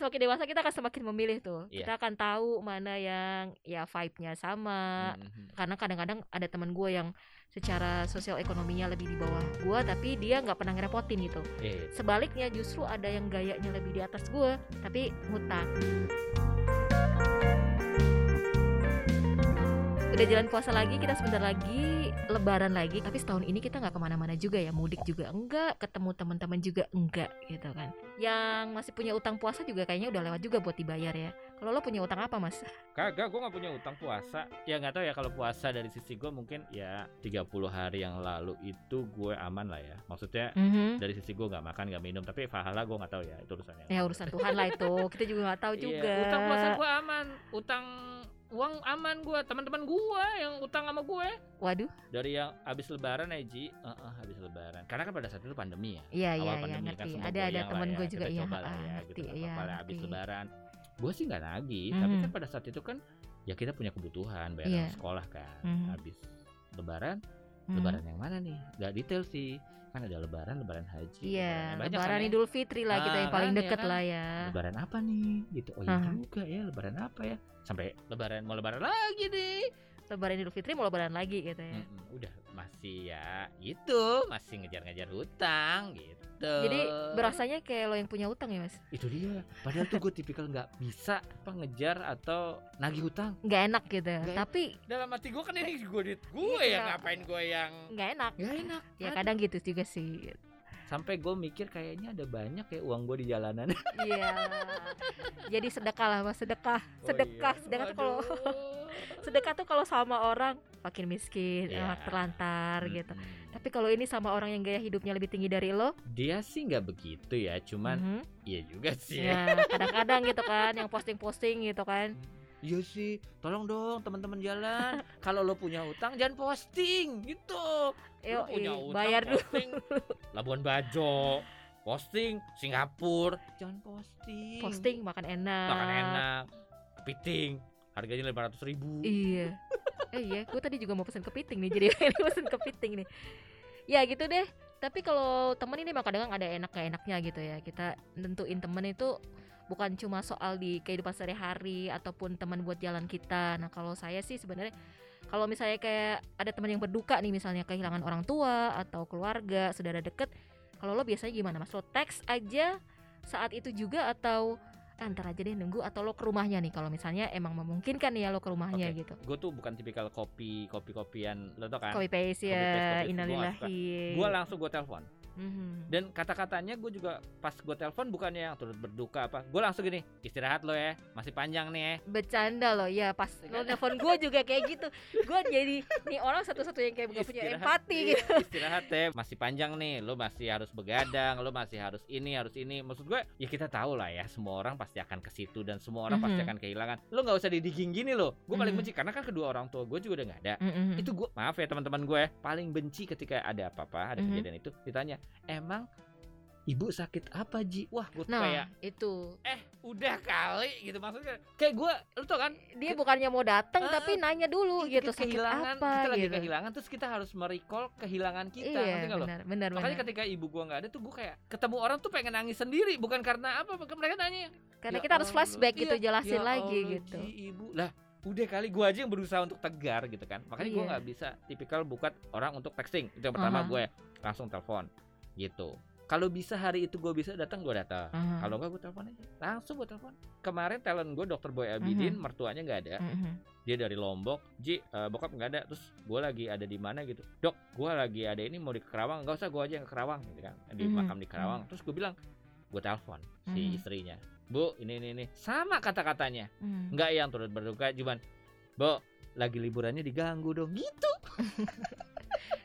semakin dewasa kita akan semakin memilih tuh. Iya. Kita akan tahu mana yang ya vibe-nya sama. Mhm. Karena kadang-kadang ada teman gue yang secara sosial ekonominya lebih di bawah gue, tapi dia nggak pernah ngerepotin gitu. Iya. Sebaliknya justru ada yang gayanya lebih di atas gue, tapi ngutang. Udah jalan puasa lagi, kita sebentar lagi lebaran lagi Tapi setahun ini kita nggak ke mana-mana juga ya Mudik juga enggak, ketemu teman-teman juga enggak gitu kan Yang masih punya utang puasa juga kayaknya udah lewat juga buat dibayar ya Kalau lo punya utang apa mas? Kagak, gue nggak punya utang puasa. Ya nggak tahu ya kalau puasa dari sisi gue mungkin ya 30 hari yang lalu itu gue aman lah ya. Maksudnya Mhm. dari sisi gue nggak makan nggak minum tapi pahala gue nggak tahu ya itu urusannya. Ya urusan Tuhan lah itu Kita juga nggak tahu Iya, juga Utang puasa gue aman, utang uang aman gue, teman-teman gue yang utang sama gue. Waduh, Dari yang habis lebaran ya Ji, Heeh, habis lebaran. Karena kan pada saat itu pandemi ya. iya iya awal iya pandemi kan Ada ada lah temen ya. gue juga iya coba lah ah, ya, ngerti gitu, iya apa-apa lah, habis lebaran. Gue sih nggak nagih, tapi Mhm. kan pada saat itu kan ya kita punya kebutuhan bayar Iya. sekolah kan. Mhm. Habis lebaran, Mhm. lebaran yang mana nih? Gak detail sih. Kan ada lebaran, lebaran haji. Iya, yang banyak lebaran kan ya. Idul Fitri lah kita Ah, yang paling kan, ya deket kan? lah ya. Lebaran apa nih? Gitu. Oh iya Aha. juga ya, lebaran apa ya? Sampai lebaran mau lebaran lagi nih. Lebaran Idul Fitri mau lebaran lagi gitu ya. Mm-mm, udah masih ya itu masih ngejar-ngejar hutang gitu. Jadi berasanya kayak lo yang punya utang ya mas? itu dia. Padahal tuh gue tipikal nggak bisa apa ngejar atau nagih hutang. Nggak enak gitu. Nggak enak. Tapi Dalam hati gue kan ini gue duit gue Iya. yang ngapain gue yang nggak enak. Gak enak. Ya Aduh. kadang gitu juga sih. Sampai gue mikir kayaknya ada banyak ya uang gue di jalanan. Iya. Jadi sedekah lah mas, sedekah, sedekah, sedekah tuh kalau sedekah tuh kalau sama orang makin miskin, Iya. ah, terlantar gitu. Mm-mm. Tapi kalau ini sama orang yang gaya hidupnya lebih tinggi dari lo, Dia sih nggak begitu ya, cuman mhm, iya juga sih. ya kadang-kadang gitu kan, yang posting-posting gitu kan. Iya sih, tolong dong teman-teman jalan. Kalau lo punya utang jangan posting gitu. Yo, Lo punya utang, bayar dulu. posting Labuan Bajo, posting Singapura, jangan posting. Posting makan enak. makan enak, kepiting, harganya lima ratus ribu. Iya. Eh iya, gue tadi juga mau pesen kepiting nih, jadi ini pesen kepiting nih. Ya gitu deh. Tapi kalau temen ini mah kadang ada enak enaknya gitu ya. Kita nentuin temen itu bukan cuma soal di kehidupan sehari-hari ataupun teman buat jalan kita. Nah kalau saya sih sebenarnya kalau misalnya kayak ada teman yang berduka nih misalnya kehilangan orang tua atau keluarga, saudara deket, kalau lo biasanya gimana mas? Lo teks aja saat itu juga atau "Ah, ntar aja deh nunggu atau lo ke rumahnya nih kalau misalnya emang memungkinkan ya lo ke rumahnya Oke. gitu. Gue tuh bukan tipikal kopi kopi kopian lo tau kan? Copy paste Copy paste, ya, copy innalillahi. Gue langsung gue telepon. Mhm. Dan kata-katanya gue juga pas gue telepon bukannya yang turut berduka apa. Gue langsung gini, istirahat lo ya, masih panjang nih ya. Bercanda loh, ya pas lo nelfon gue juga kayak gitu. Gue jadi nih orang satu-satunya yang kayak gak punya empati iya, gitu. Istirahat ya, masih panjang nih. Lo masih harus begadang, lo masih harus ini, harus ini. Maksud gue, ya kita tahu lah ya, semua orang pasti akan ke situ dan semua orang pasti Mhm. akan kehilangan. Lo nggak usah didiging gini lo. Gue paling Mhm. benci karena kan kedua orang tua gue juga udah nggak ada. Mhm. Itu gue, maaf ya teman-teman gue, paling benci ketika ada apa-apa, ada Mhm. kejadian itu ditanya, emang ibu sakit apa Ji? Wah, gue Nah, kayak itu eh udah kali gitu maksudnya. Kayak gue, lo tau kan? dia bukannya mau datang Ah, tapi nanya dulu Kita gitu sakit kehilangan, apa kita lagi gitu. kehilangan terus kita harus merecall kehilangan kita, iya, ngerti benar, benar, Makanya benar. ketika ibu gua nggak ada tuh gua kayak ketemu orang tuh pengen nangis sendiri bukan karena apa mereka nanya Karena "Ya kita harus Allah, flashback gitu, iya, jelasin ya lagi Allah, gitu. Ji, ibu lah udah kali gua aja yang berusaha untuk tegar gitu kan makanya gua Iya. nggak bisa tipikal bukat orang untuk texting itu yang pertama Aha. gue langsung telepon gitu. Kalau bisa hari itu gue bisa datang gue datang. Aha. kalau nggak gue telepon aja. Langsung gue telepon. Kemarin talent gue dokter Boy Abidin Mhm. mertuanya nggak ada. Mhm. dia dari Lombok. Ji eh, bokap nggak ada. Terus gue lagi ada di mana gitu. Dok gue lagi ada ini mau di Kerawang. Nggak usah gue aja yang ke Kerawang gitu kan. Di Mhm, makam di Kerawang. Terus gue bilang gue telepon si Mhm. istrinya. Bu ini ini ini. Sama kata-katanya. Mhm. nggak yang turut berduka cuman bu lagi liburannya diganggu dong. Gitu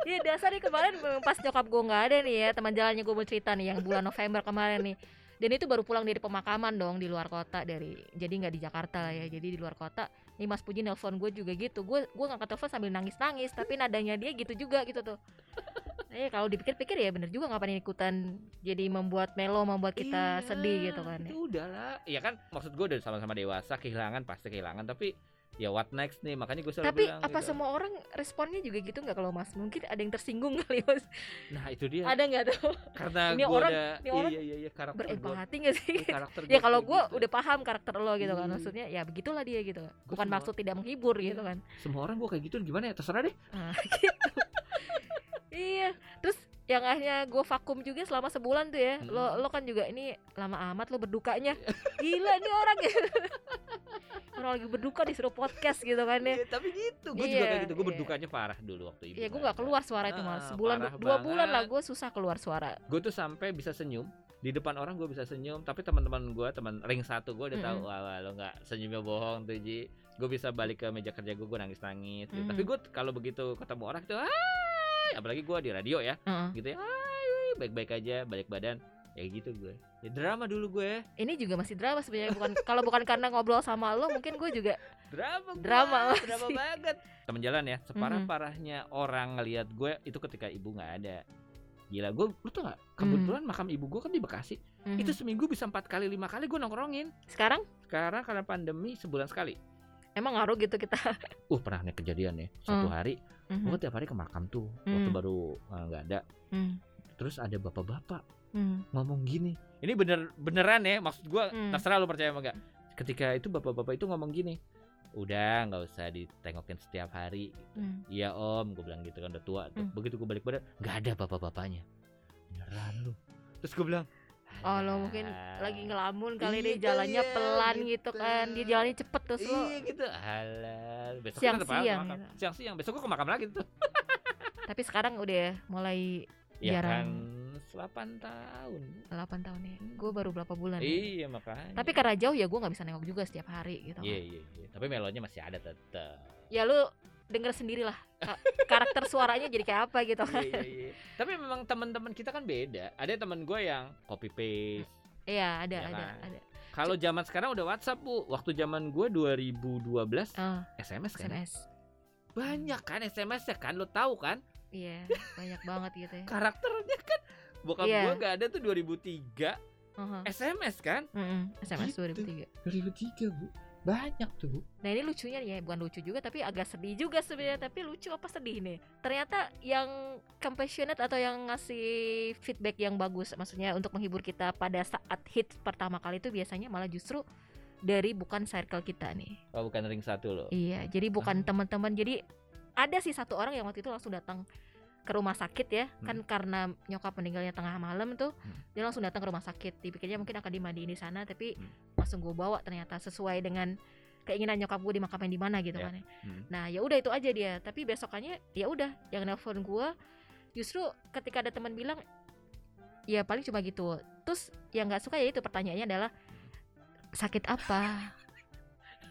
Iya dasar nih kemarin pas nyokap gue nggak ada nih ya teman jalannya gue mau cerita nih yang bulan November kemarin nih. Dan itu baru pulang dari pemakaman dong di luar kota dari jadi nggak di Jakarta ya jadi di luar kota. Nih Mas Puji nelpon gue juga gitu gue gue ngangkat telepon sambil nangis nangis tapi nadanya dia gitu juga gitu tuh. Eh kalau dipikir-pikir ya bener juga ngapain ikutan jadi membuat melo membuat kita Iya, sedih gitu kan ya. itu udahlah ya kan maksud gue udah sama-sama dewasa kehilangan pasti kehilangan tapi ya what next nih makanya gue selalu Tapi bilang apa gitu. semua orang responnya juga gitu nggak kalau Mas? Mungkin ada yang tersinggung kali Mas. nah itu dia Ada nggak tuh karena Ini orang- ada ini orang iya iya iya karakter berempati nggak sih? karakter ya gua kalau gue gitu. udah paham karakter lo gitu kan Iya. maksudnya ya begitulah dia gitu bukan semua- maksud tidak menghibur gitu kan semua orang gue kayak gitu gimana ya terserah deh Nah, gitu. iya terus yang akhirnya gue vakum juga selama sebulan tuh ya lo Hmm. lo kan juga ini lama amat lo berdukanya gila nih orang ya orang lagi berduka disuruh podcast gitu kan ya. Iya, tapi gitu. Gue juga Iya, kayak gitu. Gue iya. berdukanya parah dulu waktu ibu Iya gue nggak nggak ada. keluar suara itu malah Ah, sebulan dua bulan lah gue susah keluar suara. Gue tuh sampai bisa senyum. Di depan orang gue bisa senyum tapi teman-teman gue teman ring satu gue udah tahu Mm-mm. wah, wah, lo nggak senyumnya bohong tuh Ji. Gue bisa balik ke meja kerja gue gue nangis nangis gitu. Tapi gue kalau begitu ketemu orang tuh apalagi gue di radio ya gitu ya hai baik baik aja balik badan ya gitu gue. Ya drama dulu gue. Ini juga masih drama sebenarnya bukan kalau bukan karena ngobrol sama lo mungkin gue juga drama gua, Drama drama masih. banget. Temen jalan ya separah parahnya orang ngelihat gue itu ketika ibu nggak ada. Gila gue lu tau gak kebetulan makam ibu gue kan di Bekasi. Mhm. itu seminggu bisa empat kali lima kali gue nongkrongin. Sekarang? Sekarang karena pandemi sebulan sekali. Emang ngaruh gitu kita? Uh pernah nih kejadian ya satu Hmm. hari. Mhm. gue tiap hari ke makam tuh waktu Hmm. baru uh, nggak ada. Hmm. Terus ada bapak-bapak Hmm. ngomong gini ini bener beneran ya maksud gue Hmm. terserah lu percaya apa enggak ketika itu bapak-bapak itu ngomong gini udah nggak usah ditengokin setiap hari Hmm. iya om gue bilang gitu kan udah tua tuh. Hmm. begitu gue balik badan nggak ada bapak-bapaknya beneran lu terus gue bilang Oh lo mungkin lagi ngelamun kali Iya deh kali jalannya ya, pelan gitu gitu. kan dia jalannya cepet terus lo iya gitu halal besok Siang-siang makam. gitu. siang-siang besok gue ke makam lagi tuh tapi sekarang udah mulai ya kan Jarang. 8 tahun 8 tahun ya gue baru berapa bulan ya. iya makanya tapi karena jauh ya gue nggak bisa nengok juga setiap hari gitu iya iya iya tapi melonya masih ada tetap ya lu denger sendirilah ka- karakter suaranya jadi kayak apa gitu iya, iya, iya. Tapi memang teman-teman kita kan beda. Ada teman gue yang copy paste. iya ada Ya ada kan? ada Kalau zaman sekarang udah WhatsApp bu. Waktu zaman gue 2012 Ah, SMS kan. sms Banyak kan SMS ya kan. Lo tahu kan? Iya banyak banget gitu ya Karakternya kan. Bokap Iya. gue gak ada tuh 2003 Aha. SMS kan. Mm-mm, sms Gitu. 2003 2003 bu. Banyak tuh bu. Nah ini lucunya nih ya, bukan lucu juga tapi agak sedih juga sebenarnya. Tapi lucu apa sedih nih? Ternyata yang compassionate atau yang ngasih feedback yang bagus, maksudnya untuk menghibur kita pada saat hits pertama kali itu biasanya malah justru dari bukan circle kita nih. Oh bukan ring satu loh. Iya, jadi bukan Ah. teman-teman. Jadi ada sih satu orang yang waktu itu langsung datang ke rumah sakit ya, kan karena nyokap meninggalnya tengah malam tuh, Hmm. dia langsung datang ke rumah sakit. Dipikirnya mungkin akan dimandiin di sana, tapi Hmm. langsung gue bawa ternyata sesuai dengan keinginan nyokap gue dimakamin di mana gitu Ya. kan. ya. Hmm. Nah ya udah itu aja dia. Tapi besokannya ya udah yang nelpon gue justru ketika ada teman bilang ya paling cuma gitu. Terus yang nggak suka ya itu pertanyaannya adalah sakit apa?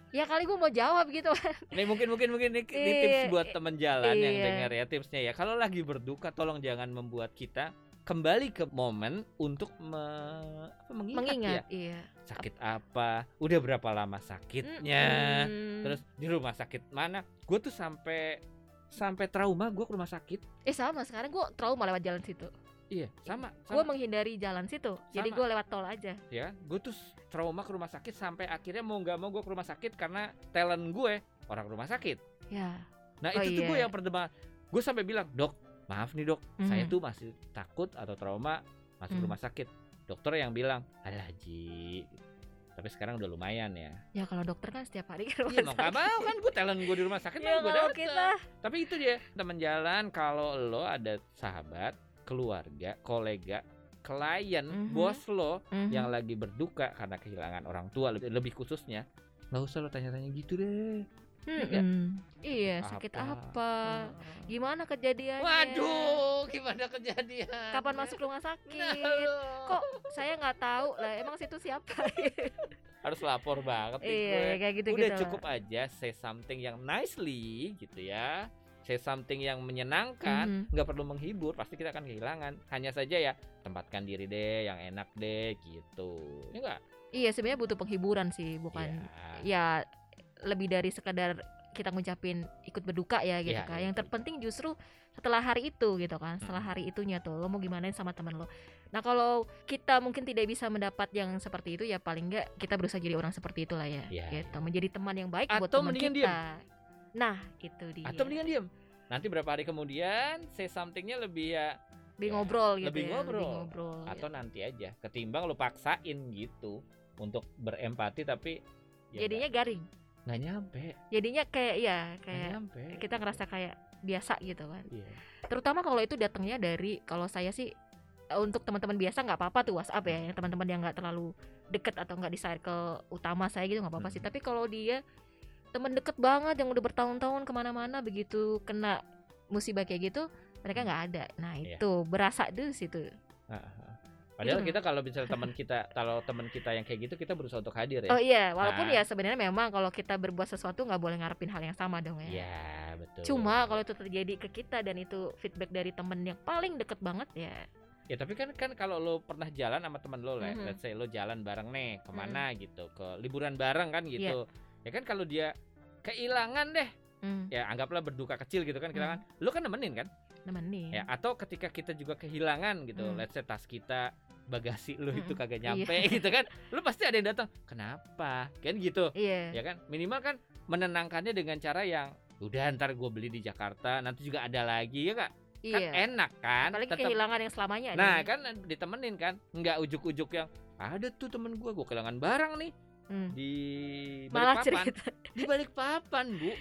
Ya kali gue mau jawab gitu Ini mungkin mungkin mungkin ini, ini Iya, tips buat teman jalan yang iya. dengar ya tipsnya ya. Kalau lagi berduka tolong jangan membuat kita kembali ke momen untuk me- apa, mengingat, ya mengingat iya sakit apa, udah berapa lama sakitnya, Mm-mm. terus di rumah sakit mana. Gue tuh sampai sampai trauma gue ke rumah sakit. eh sama sekarang gue trauma lewat jalan situ Iya, sama. gue menghindari jalan situ jadi Sama. gue lewat tol aja ya, gue tuh trauma ke rumah sakit sampai akhirnya mau nggak mau gue ke rumah sakit karena talent gue orang rumah sakit. ya Nah Oh, itu tuh gue iya. yang pertama gue sampai bilang dok maaf nih dok saya Mhm. tuh masih takut atau trauma masuk Mhm. rumah sakit dokter yang bilang alah Ji tapi sekarang udah lumayan ya ya kalau dokter kan setiap hari ke rumah iya mau gak sakit. mau kan gue talent gue di rumah sakit ya gue kita tapi itu dia teman jalan kalau lo ada sahabat keluarga kolega klien Mhm. bos lo Mhm. yang lagi berduka karena kehilangan orang tua lebih, lebih khususnya nggak usah lo tanya-tanya gitu deh Mm-mm. iya sakit apa, gimana kejadiannya Waduh, gimana kejadian? kapan masuk rumah sakit Nah, kok saya nggak tahu lah emang situ siapa harus lapor banget iya gue. kayak gitu Udah cukup aja say something yang nicely gitu ya. Say something yang menyenangkan, Mhm. nggak perlu menghibur, pasti kita akan kehilangan. Hanya saja ya tempatkan diri deh yang enak deh gitu. Ya enggak? iya sebenarnya butuh penghiburan sih bukan Iya. ya lebih dari sekedar kita ngucapin ikut berduka ya gitu Iya, kan. iya, Yang terpenting justru setelah hari itu gitu kan. Setelah Mm-mm. hari itunya tuh lo mau gimanain sama teman lo. Nah, kalau kita mungkin tidak bisa mendapat yang seperti itu ya paling enggak kita berusaha jadi orang seperti itulah ya. Iya, gitu. Menjadi teman yang baik buat Atau teman mendingan kita. Nah, itu dia. Atau mendingan diem. Nanti berapa hari kemudian say somethingnya lebih ya lebih ya, ngobrol gitu lebih ya. ngobrol. Lebih ngobrol. atau nanti aja ketimbang lu paksain gitu untuk berempati tapi ya Jadinya garing. nggak- nyampe Jadinya kayak ya kayak nyampe kita ngerasa kayak biasa gitu kan. Iya. terutama kalau itu datangnya dari kalau saya sih eh, untuk teman-teman biasa nggak apa-apa tuh WhatsApp ya yang teman-teman yang nggak terlalu deket atau nggak di circle utama saya gitu nggak apa-apa sih Mhm. tapi kalau dia teman deket banget yang udah bertahun-tahun ke mana-mana begitu kena musibah kayak gitu mereka nggak ada nah Iya. itu berasa deh situ Ah, ah. Padahal Itu. kita kalau misalnya teman kita, kalau teman kita yang kayak gitu, kita berusaha untuk hadir ya. oh iya walaupun Nah. ya sebenarnya memang kalau kita berbuat sesuatu nggak boleh ngarepin hal yang sama dong ya Iya, betul. cuma kalau itu terjadi ke kita dan itu feedback dari temen yang paling deket banget ya ya tapi kan kan kalau lo pernah jalan sama teman lo, le- Mhm. let's say lo jalan bareng nih ke mana gitu, ke liburan bareng kan gitu. Ya kan kalau dia kehilangan deh, hmm, ya anggaplah berduka kecil gitu kan, Hmm. kehilangan. Lo kan nemenin kan? nemenin Ya, atau ketika kita juga kehilangan gitu, Hmm. let's say tas kita bagasi lo itu Mm-mm. kagak Iya. nyampe gitu kan, lo pasti ada yang datang. Kenapa? Kan gitu. iya ya kan minimal kan menenangkannya dengan cara yang udah ntar gue beli di Jakarta nanti juga ada lagi ya kak kan iya enak kan apalagi Tetep- kehilangan yang selamanya nah nih. kan ditemenin kan nggak ujuk-ujuk yang ada tuh temen gue gue kehilangan barang nih Hmm. di malah balik papan cerita. Di balik papan bu.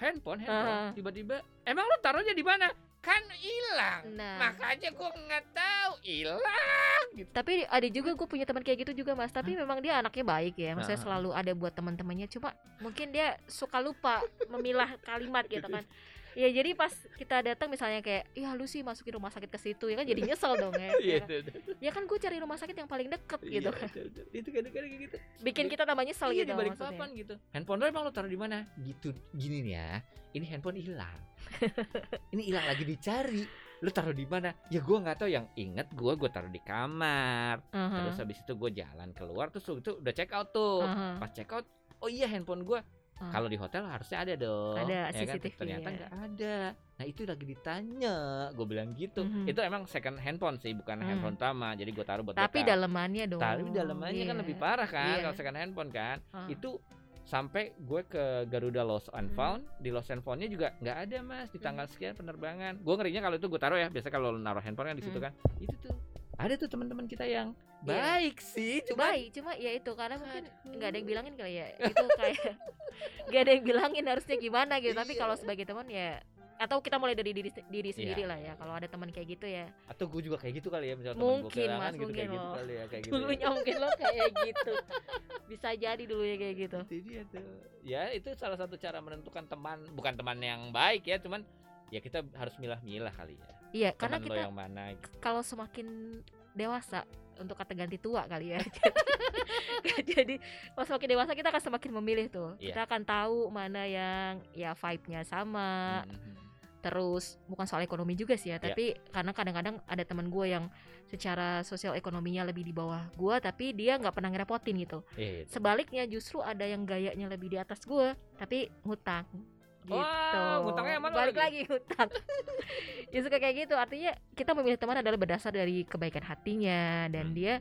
Handphone handphone. Tiba-tiba emang lo taruhnya di mana kan hilang nah makanya gue nggak tahu hilang gitu tapi ada juga gue punya teman kayak gitu juga mas tapi memang dia anaknya baik ya maksudnya Ah. selalu ada buat teman-temannya cuma mungkin dia suka lupa memilah kalimat gitu kan ya jadi pas kita datang misalnya kayak ya lu sih masukin rumah sakit ke situ ya kan jadi nyesel dong ya Iya, ya kan? itu, itu. ya kan gue cari rumah sakit yang paling deket gitu Iya, kan itu, kadang-kadang kayak gitu bikin kita tambah nyesel iya, gitu di balik maksudnya. papan gitu. Handphone lo emang lo taruh di mana? Gitu gini nih ya. Ini handphone hilang. ini hilang lagi dicari. Lo taruh di mana? Ya gua nggak tahu. Yang inget gua gua taruh di kamar. Aha, Terus habis itu gua jalan keluar terus itu udah check out tuh. aha. Pas check out, oh iya handphone gua. Ah. Kalau di hotel harusnya ada dong. Ada ya kan? CCTV, Ternyata ya. nggak ada. Nah itu lagi ditanya. Gue bilang gitu. Mhm. Itu emang second handphone sih, bukan Hmm. handphone utama. Jadi gue taruh buat tapi dalemannya dong Tapi dalamannya kan Iya. lebih parah kan Iya. kalau second handphone kan. Ah. Itu sampai gue ke Garuda Lost and Hmm. Found di Lost and Foundnya juga nggak ada mas di tanggal sekian penerbangan. Gue ngerinya kalau itu gue taruh ya. Biasa kalau naruh handphone kan di situ Hmm. kan. Itu tuh ada tuh teman-teman kita yang Iya. baik sih, cuma baik cuma ya itu karena mungkin nggak ada yang bilangin kali ya itu kayak nggak ada yang bilangin harusnya gimana gitu tapi Iya. kalau sebagai teman ya atau kita mulai dari diri, diri sendiri Iya, lah ya iya. kalau ada teman kayak gitu ya atau gue juga kayak gitu kali ya misalnya Mungkin, Mas, gitu mungkin kayak gitu loh. kali ya kayak gitu. dulunya mungkin lo kayak gitu bisa jadi dulunya kayak gitu Itu dia tuh. Ya itu salah satu cara menentukan teman, bukan teman yang baik ya, cuman ya kita harus milah-milah kali ya. iya karena Teman lo kita yang mana gitu. kalau semakin dewasa untuk kata ganti tua kali ya jadi pas semakin dewasa kita akan semakin memilih tuh Iya. kita akan tahu mana yang ya vibe-nya sama Mhm. Terus bukan soal ekonomi juga sih ya Iya. tapi karena kadang-kadang ada teman gue yang secara sosial ekonominya lebih di bawah gue tapi dia nggak pernah ngerepotin gitu Iya, itu. sebaliknya justru ada yang gayanya lebih di atas gue tapi ngutang gitu Wah, ngutangnya mana balik lagi? lagi ngutang ya suka kayak gitu artinya kita memilih teman adalah berdasar dari kebaikan hatinya dan Hmm. dia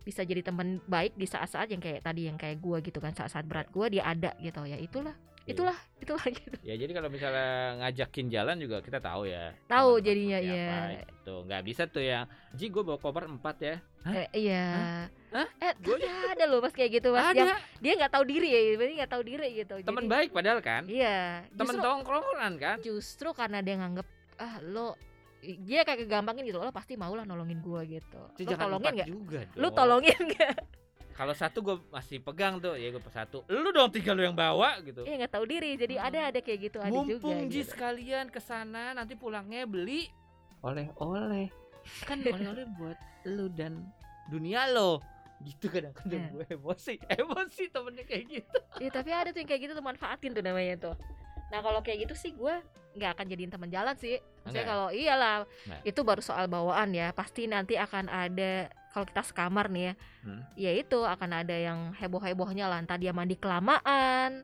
bisa jadi teman baik di saat-saat yang kayak tadi yang kayak gue gitu kan saat-saat berat gue dia ada gitu ya itulah Iya. Itulah itulah gitu Ya jadi kalau misalnya ngajakin jalan juga kita tahu ya. Tahu teman jadinya, iya. apa gitu. Nggak bisa tuh yang, Ji gue bawa koper empat ya. Hah? Eh, iya. Hah? Eh, tapi ada loh mas kayak gitu mas. Yang Ada dia nggak tahu diri ya, berarti nggak tahu diri gitu. teman Jadi, baik padahal kan. Iya. Temen Justru, tongkrongan kan. justru karena dia nganggep ah lo dia kayak kegampangin gitu lo pasti mau lah nolongin gua gitu. Itu Lo tolongin nggak? juga dong. tolongin nggak? Kalau satu gue masih pegang tuh, ya gue satu. Lu dong tiga lu yang bawa gitu. Iya nggak tahu diri. Jadi Hmm. ada ada kayak gitu ada juga. Mumpung gitu. sekalian ke sana nanti pulangnya beli oleh-oleh. Kan oleh-oleh buat lu dan dunia lo. Gitu kadang-kadang Iya. gue emosi. Emosi temennya kayak gitu. Iya tapi ada tuh yang kayak gitu tuh manfaatin tuh namanya tuh. Nah kalau kayak gitu sih gue nggak akan jadiin teman jalan sih. Maksudnya Enggak. kalau iyalah Nah. itu baru soal bawaan ya. Pasti nanti akan ada kalau kita sekamar nih ya, Hmm. ya itu akan ada yang heboh hebohnya lah. Entah dia mandi kelamaan,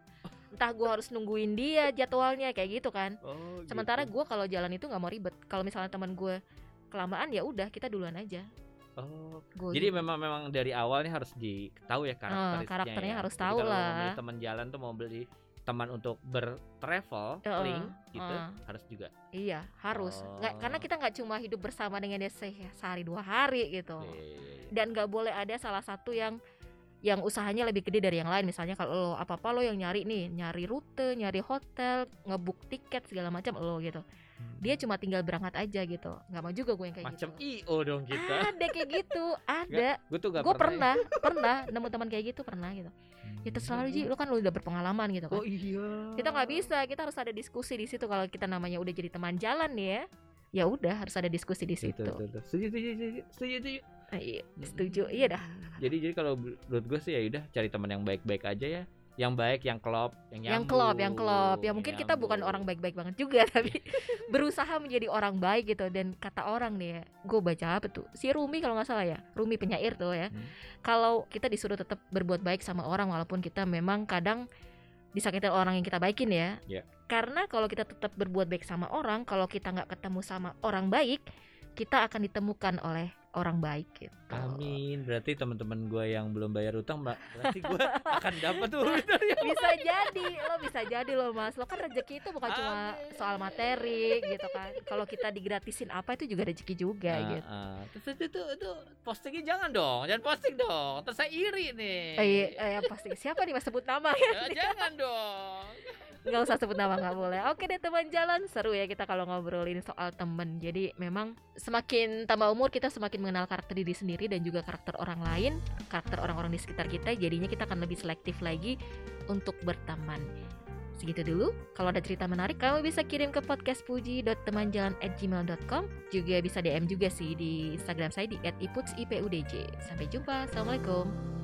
entah gue harus nungguin dia jadwalnya kayak gitu kan Oh, sementara gitu. gue kalau jalan itu nggak mau ribet kalau misalnya teman gue kelamaan ya udah kita duluan aja Oh, Gua jadi juga. memang memang dari awalnya harus ditahu ya karakteristiknya. karakternya ya. harus Jadi tahu kalau mau lah. beli teman jalan tuh mau beli teman untuk bertravel, Heeh, link gitu, heeh. harus juga. iya harus nggak karena Oh. kita nggak cuma hidup bersama dengan dia se- sehari dua hari gitu Iya, iya, iya. dan nggak boleh ada salah satu yang yang usahanya lebih gede dari yang lain misalnya kalau lo apa apa lo yang nyari nih nyari rute nyari hotel ngebook tiket segala macam lo gitu dia cuma tinggal berangkat aja gitu. Nggak mau juga gue yang kayak macam gitu. IO dong kita. ada kayak gitu. Ada. Gue tuh gak gue pernah. ya. pernah pernah nemu teman kayak gitu pernah gitu. Ya terserah lu Ji. Lo kan lu udah berpengalaman gitu kan. Oh iya. kita nggak bisa. Kita harus ada diskusi di situ. Kalau kita namanya udah jadi teman jalan ya ya udah harus ada diskusi di situ. setuju, setuju, setuju, setuju. Ah, iya, setuju. Iya dah. Jadi jadi kalau menurut gue sih ya udah cari teman yang baik-baik aja ya. Yang baik, yang klop, yang yang klop yang klop ya nyambung, mungkin yang kita bukan nyambung. orang baik-baik banget juga tapi berusaha menjadi orang baik gitu dan kata orang nih ya gue baca apa tuh si Rumi kalau nggak salah ya Rumi penyair tuh ya Hmm. kalau kita disuruh tetap berbuat baik sama orang walaupun kita memang kadang disakitin orang yang kita baikin ya Ya. karena kalau kita tetap berbuat baik sama orang kalau kita nggak ketemu sama orang baik kita akan ditemukan oleh orang baik gitu Amin. Berarti teman-teman gue yang belum bayar utang, Mbak, berarti gue akan dapat tuh bisa jadi lo bisa jadi lo mas lo kan rezeki itu bukan cuma Amin. soal materi gitu kan kalau kita digratisin apa itu juga rezeki juga Ah, gitu ah. Terus itu, itu, itu postingnya jangan dong, jangan posting dong. Terus saya iri nih. eh, eh, yang pasti siapa nih mas sebut nama ya Ya, jangan dong. nggak usah sebut nama nggak boleh oke deh teman jalan seru ya kita kalau ngobrolin soal temen jadi memang semakin tambah umur kita semakin mengenal karakter diri sendiri dan juga karakter orang lain karakter orang-orang di sekitar kita jadinya kita akan lebih selektif lagi untuk berteman. Segitu dulu. Kalau ada cerita menarik kamu bisa kirim ke podcastpuji.temanjalan@gmail.com juga bisa DM juga sih di Instagram saya di @iputsipudj sampai jumpa. Assalamualaikum